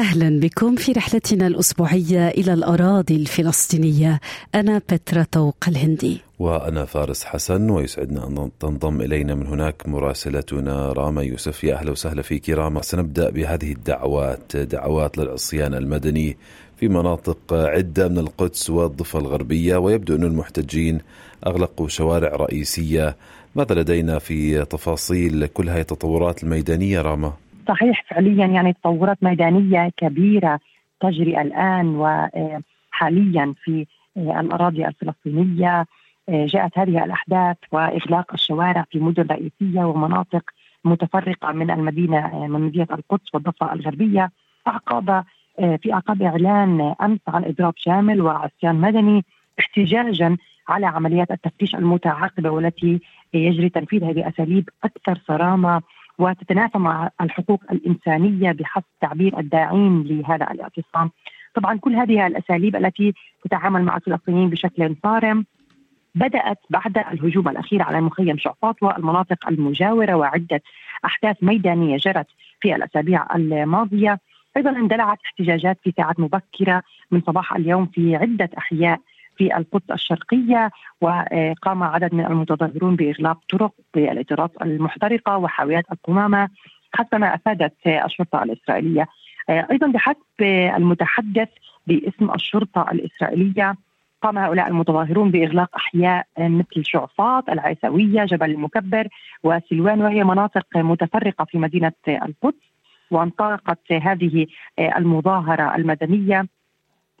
أهلا بكم في رحلتنا الأسبوعية إلى الأراضي الفلسطينية. أنا بترا طوق الهندي. وأنا فارس حسن ويسعدنا أن تنضم إلينا من هناك مراسلتنا راما يوسف يا أهلا وسهلا فيك راما. سنبدأ بهذه الدعوات دعوات للعصيان المدني في مناطق عدة من القدس والضفة الغربية. ويبدو أن المحتجين أغلقوا شوارع رئيسية. ماذا لدينا في تفاصيل كل هذه التطورات الميدانية راما؟ صحيح فعليا يعني تطورات ميدانية كبيرة تجري الآن وحاليا في الأراضي الفلسطينية. جاءت هذه الأحداث وإغلاق الشوارع في مدن رئيسية ومناطق متفرقة من المدينة من مدينة القدس والضفة الغربية. أعقاب في أعقاب إعلان أمس عن إضراب شامل وعصيان مدني احتجاجا على عمليات التفتيش المتعاقبة والتي يجري تنفيذ هذه الأساليب أكثر صرامة. وتتنافى مع الحقوق الإنسانية بحسب تعبير الداعين لهذا الاعتصام. طبعا كل هذه الأساليب التي تتعامل مع الفلسطينيين بشكل صارم بدأت بعد الهجوم الأخير على مخيم شعفاط والمناطق المجاورة وعدة أحداث ميدانية جرت في الأسابيع الماضية أيضا اندلعت احتجاجات في ساعات مبكرة من صباح اليوم في عدة أحياء في القدس الشرقية وقام عدد من المتظاهرون بإغلاق طرق بالإطارات المحترقة وحاويات القمامة حسب ما أفادت الشرطة الإسرائيلية. أيضا بحسب المتحدث باسم الشرطة الإسرائيلية قام هؤلاء المتظاهرون بإغلاق أحياء مثل شعفاط، العيسوية، جبل المكبر وسلوان وهي مناطق متفرقة في مدينة القدس وانطلقت هذه المظاهرة المدنية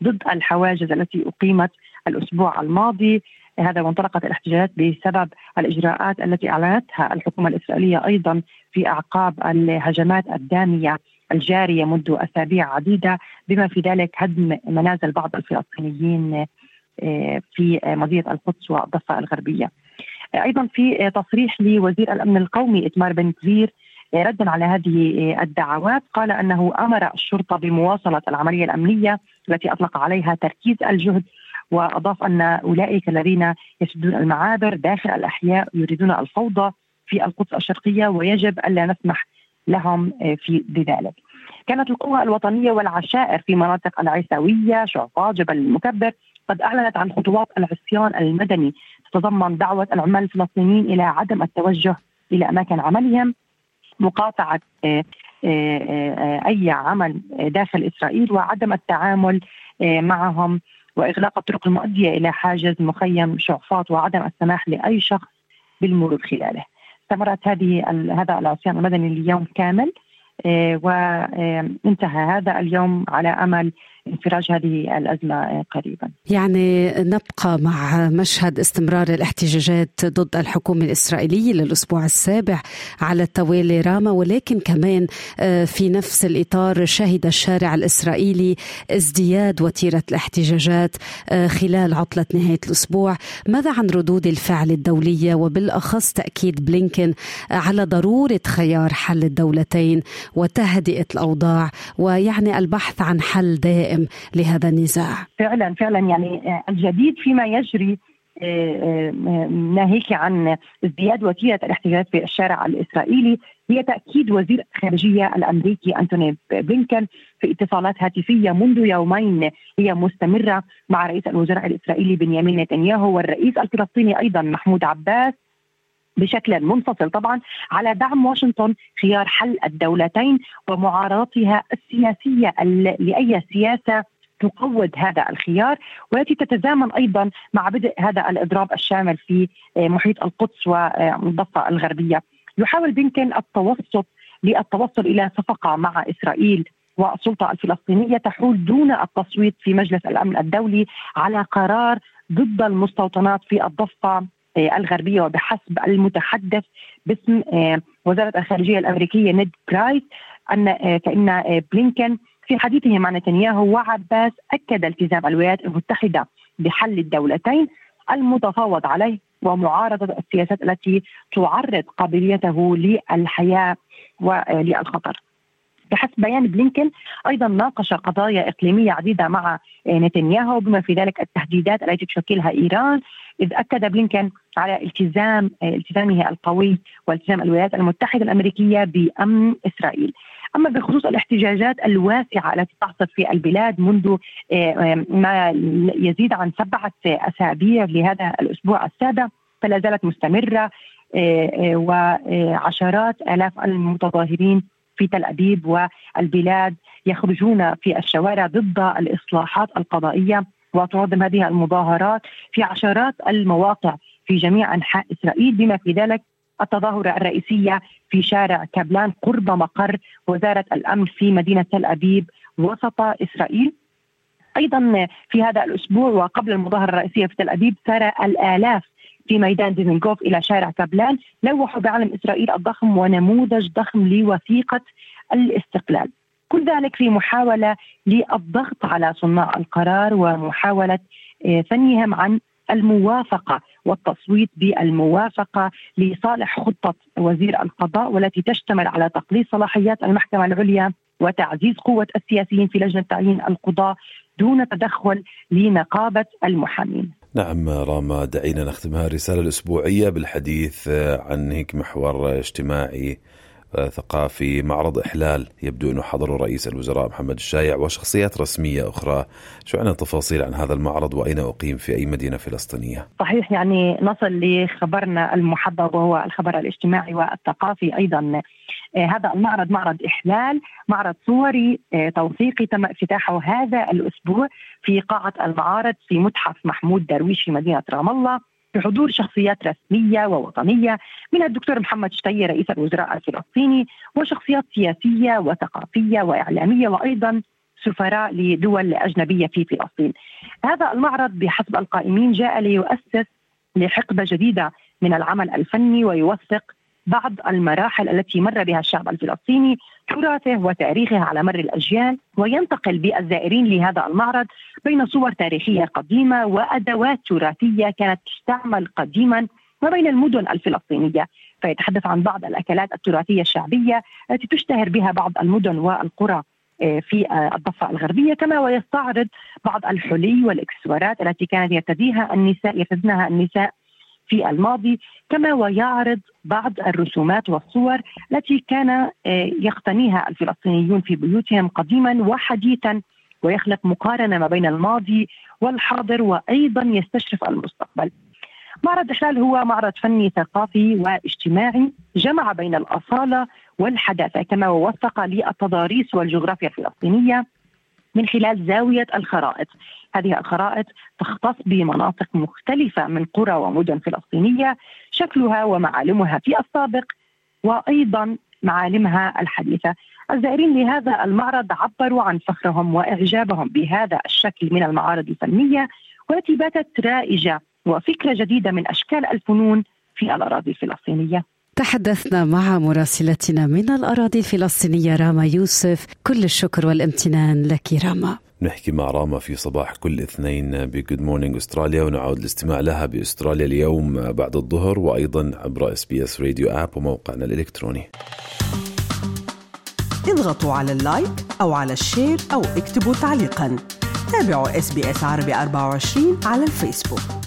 ضد الحواجز التي أقيمت الأسبوع الماضي هذا وانطلقت الاحتجاجات بسبب الإجراءات التي أعلنتها الحكومة الإسرائيلية أيضا في أعقاب الهجمات الدامية الجارية منذ أسابيع عديدة بما في ذلك هدم منازل بعض الفلسطينيين في مدينة القدس والضفة الغربية. أيضا في تصريح لوزير الأمن القومي إتمار بن كفير ردا على هذه الدعوات قال أنه أمر الشرطة بمواصلة العملية الأمنية التي أطلق عليها تركيز الجهد وأضاف أن أولئك الذين يسدون المعابر داخل الأحياء يريدون الفوضى في القدس الشرقية ويجب ألا نسمح لهم في بذلك. كانت القوى الوطنية والعشائر في مناطق العيساوية، شعفاط، جبل المكبر قد أعلنت عن خطوات العصيان المدني تتضمن دعوة العمال الفلسطينيين إلى عدم التوجه إلى أماكن عملهم مقاطعة أي عمل داخل إسرائيل وعدم التعامل معهم وإغلاق الطرق المؤدية إلى حاجز مخيم شعفاط وعدم السماح لأي شخص بالمرور خلاله. استمرت هذه هذا العصيان المدني اليوم كامل وانتهى هذا اليوم على أمل انفراج هذه الأزمة قريبا. يعني نبقى مع مشهد استمرار الاحتجاجات ضد الحكومة الإسرائيلية للأسبوع السابع على التوالي راما ولكن كمان في نفس الإطار شهد الشارع الإسرائيلي ازدياد وتيرة الاحتجاجات خلال عطلة نهاية الأسبوع، ماذا عن ردود الفعل الدولية؟ وبالأخص تأكيد بلينكن على ضرورة خيار حل الدولتين وتهدئة الأوضاع ويعني البحث عن حل دائم. دائم لهذا النزاع. فعلا فعلا يعني الجديد فيما يجري ناهيك عن ازدياد وتيره الاحتجاجات في الشارع الإسرائيلي. هي تأكيد وزير الخارجية الأمريكي أنتوني بلينكن في اتصالات هاتفية منذ يومين هي مستمرة مع رئيس الوزراء الإسرائيلي بنيامين نتنياهو والرئيس الفلسطيني أيضا محمود عباس. بشكل منفصل طبعا على دعم واشنطن خيار حل الدولتين ومعارضتها السياسية لأي سياسة تقوض هذا الخيار والتي تتزامن أيضا مع بدء هذا الإضراب الشامل في محيط القدس والضفه الغربية. يحاول بلينكن التوسط للتوصل إلى صفقة مع إسرائيل والسلطة الفلسطينية تحول دون التصويت في مجلس الأمن الدولي على قرار ضد المستوطنات في الضفة الغربية وبحسب المتحدث باسم وزارة الخارجية الأمريكية نيد برايس أن فإن بلينكن في حديثه مع نتنياهو وعباس أكد التزام الولايات المتحدة بحل الدولتين المتفاوض عليه ومعارضة السياسات التي تعرض قابليته للحياة وللخطر. بحسب بيان بلينكن أيضا ناقش قضايا إقليمية عديدة مع نتنياهو بما في ذلك التهديدات التي تشكلها إيران إذ أكد بلينكن على التزام التزامه القوي والتزام الولايات المتحدة الأمريكية بأمن إسرائيل. أما بخصوص الاحتجاجات الواسعة التي تحصل في البلاد منذ ما يزيد عن سبعة أسابيع لهذا الأسبوع السابع فلا زالت مستمرة وعشرات آلاف المتظاهرين في تل أبيب والبلاد يخرجون في الشوارع ضد الإصلاحات القضائية وتنظم هذه المظاهرات في عشرات المواقع في جميع أنحاء إسرائيل. بما في ذلك التظاهرة الرئيسية في شارع كابلان قرب مقر وزارة الأمن في مدينة تل أبيب وسط إسرائيل. أيضا في هذا الأسبوع وقبل المظاهرة الرئيسية في تل أبيب سار الآلاف في ميدان ديزنغوف إلى شارع كابلان لوحوا بعلم إسرائيل الضخم ونموذج ضخم لوثيقة الاستقلال كل ذلك في محاولة للضغط على صناع القرار ومحاولة ثنيهم عن الموافقة والتصويت بالموافقة لصالح خطة وزير القضاء والتي تشتمل على تقليص صلاحيات المحكمة العليا وتعزيز قوة السياسيين في لجنة تعيين القضاه دون تدخل لنقابة المحامين. نعم راما دعينا نختم هذه الرسالة الأسبوعية بالحديث عن هيك محور اجتماعي ثقافي معرض إحلال يبدو أنه حضره رئيس الوزراء محمد الشايع وشخصيات رسمية أخرى. شو عنا تفاصيل عن هذا المعرض وأين أقيم في أي مدينة فلسطينية؟ صحيح يعني نصل لخبرنا المحبب وهو الخبر الاجتماعي والثقافي أيضا. آه هذا المعرض معرض إحلال معرض صوري آه توثيقي تم افتتاحه هذا الأسبوع في قاعة المعارض في متحف محمود درويش في مدينة رام الله بحضور شخصيات رسمية ووطنية من الدكتور محمد شتي رئيس الوزراء الفلسطيني وشخصيات سياسية وثقافية وإعلامية وأيضا سفراء لدول أجنبية في فلسطين. هذا المعرض بحسب القائمين جاء ليؤسس لحقبة جديدة من العمل الفني ويوثق بعض المراحل التي مر بها الشعب الفلسطيني تراثه وتاريخه على مر الأجيال وينتقل بالزائرين لهذا المعرض بين صور تاريخية قديمة وأدوات تراثية كانت تستعمل قديما ما بين المدن الفلسطينية. فيتحدث عن بعض الأكلات التراثية الشعبية التي تشتهر بها بعض المدن والقرى في الضفة الغربية كما ويستعرض بعض الحلي والإكسسوارات التي كانت يرتديها النساء يرتدنها النساء في الماضي كما ويعرض بعض الرسومات والصور التي كان يقتنيها الفلسطينيون في بيوتهم قديما وحديثا ويخلق مقارنة ما بين الماضي والحاضر وأيضا يستشرف المستقبل. معرض إحلال هو معرض فني ثقافي واجتماعي جمع بين الأصالة والحداثة كما ووثق للتضاريس والجغرافيا الفلسطينية من خلال زاوية الخرائط. هذه الخرائط تختص بمناطق مختلفة من قرى ومدن فلسطينية شكلها ومعالمها في السابق وأيضا معالمها الحديثة. الزائرين لهذا المعرض عبروا عن فخرهم وإعجابهم بهذا الشكل من المعارض الفنية والتي باتت رائجة وفكرة جديدة من أشكال الفنون في الأراضي الفلسطينية. تحدثنا مع مراسلتنا من الأراضي الفلسطينية راما يوسف كل الشكر والامتنان لك راما نحكي مع راما في صباح كل اثنين ب Good Morning Australia ونعود الاستماع لها بأستراليا اليوم بعد الظهر وأيضا عبر SBS Radio app وموقعنا الإلكتروني. اضغطوا على ال like أو على ال share أو اكتبوا تعليقا. تابعوا SBS عربي 24 على الفيسبوك.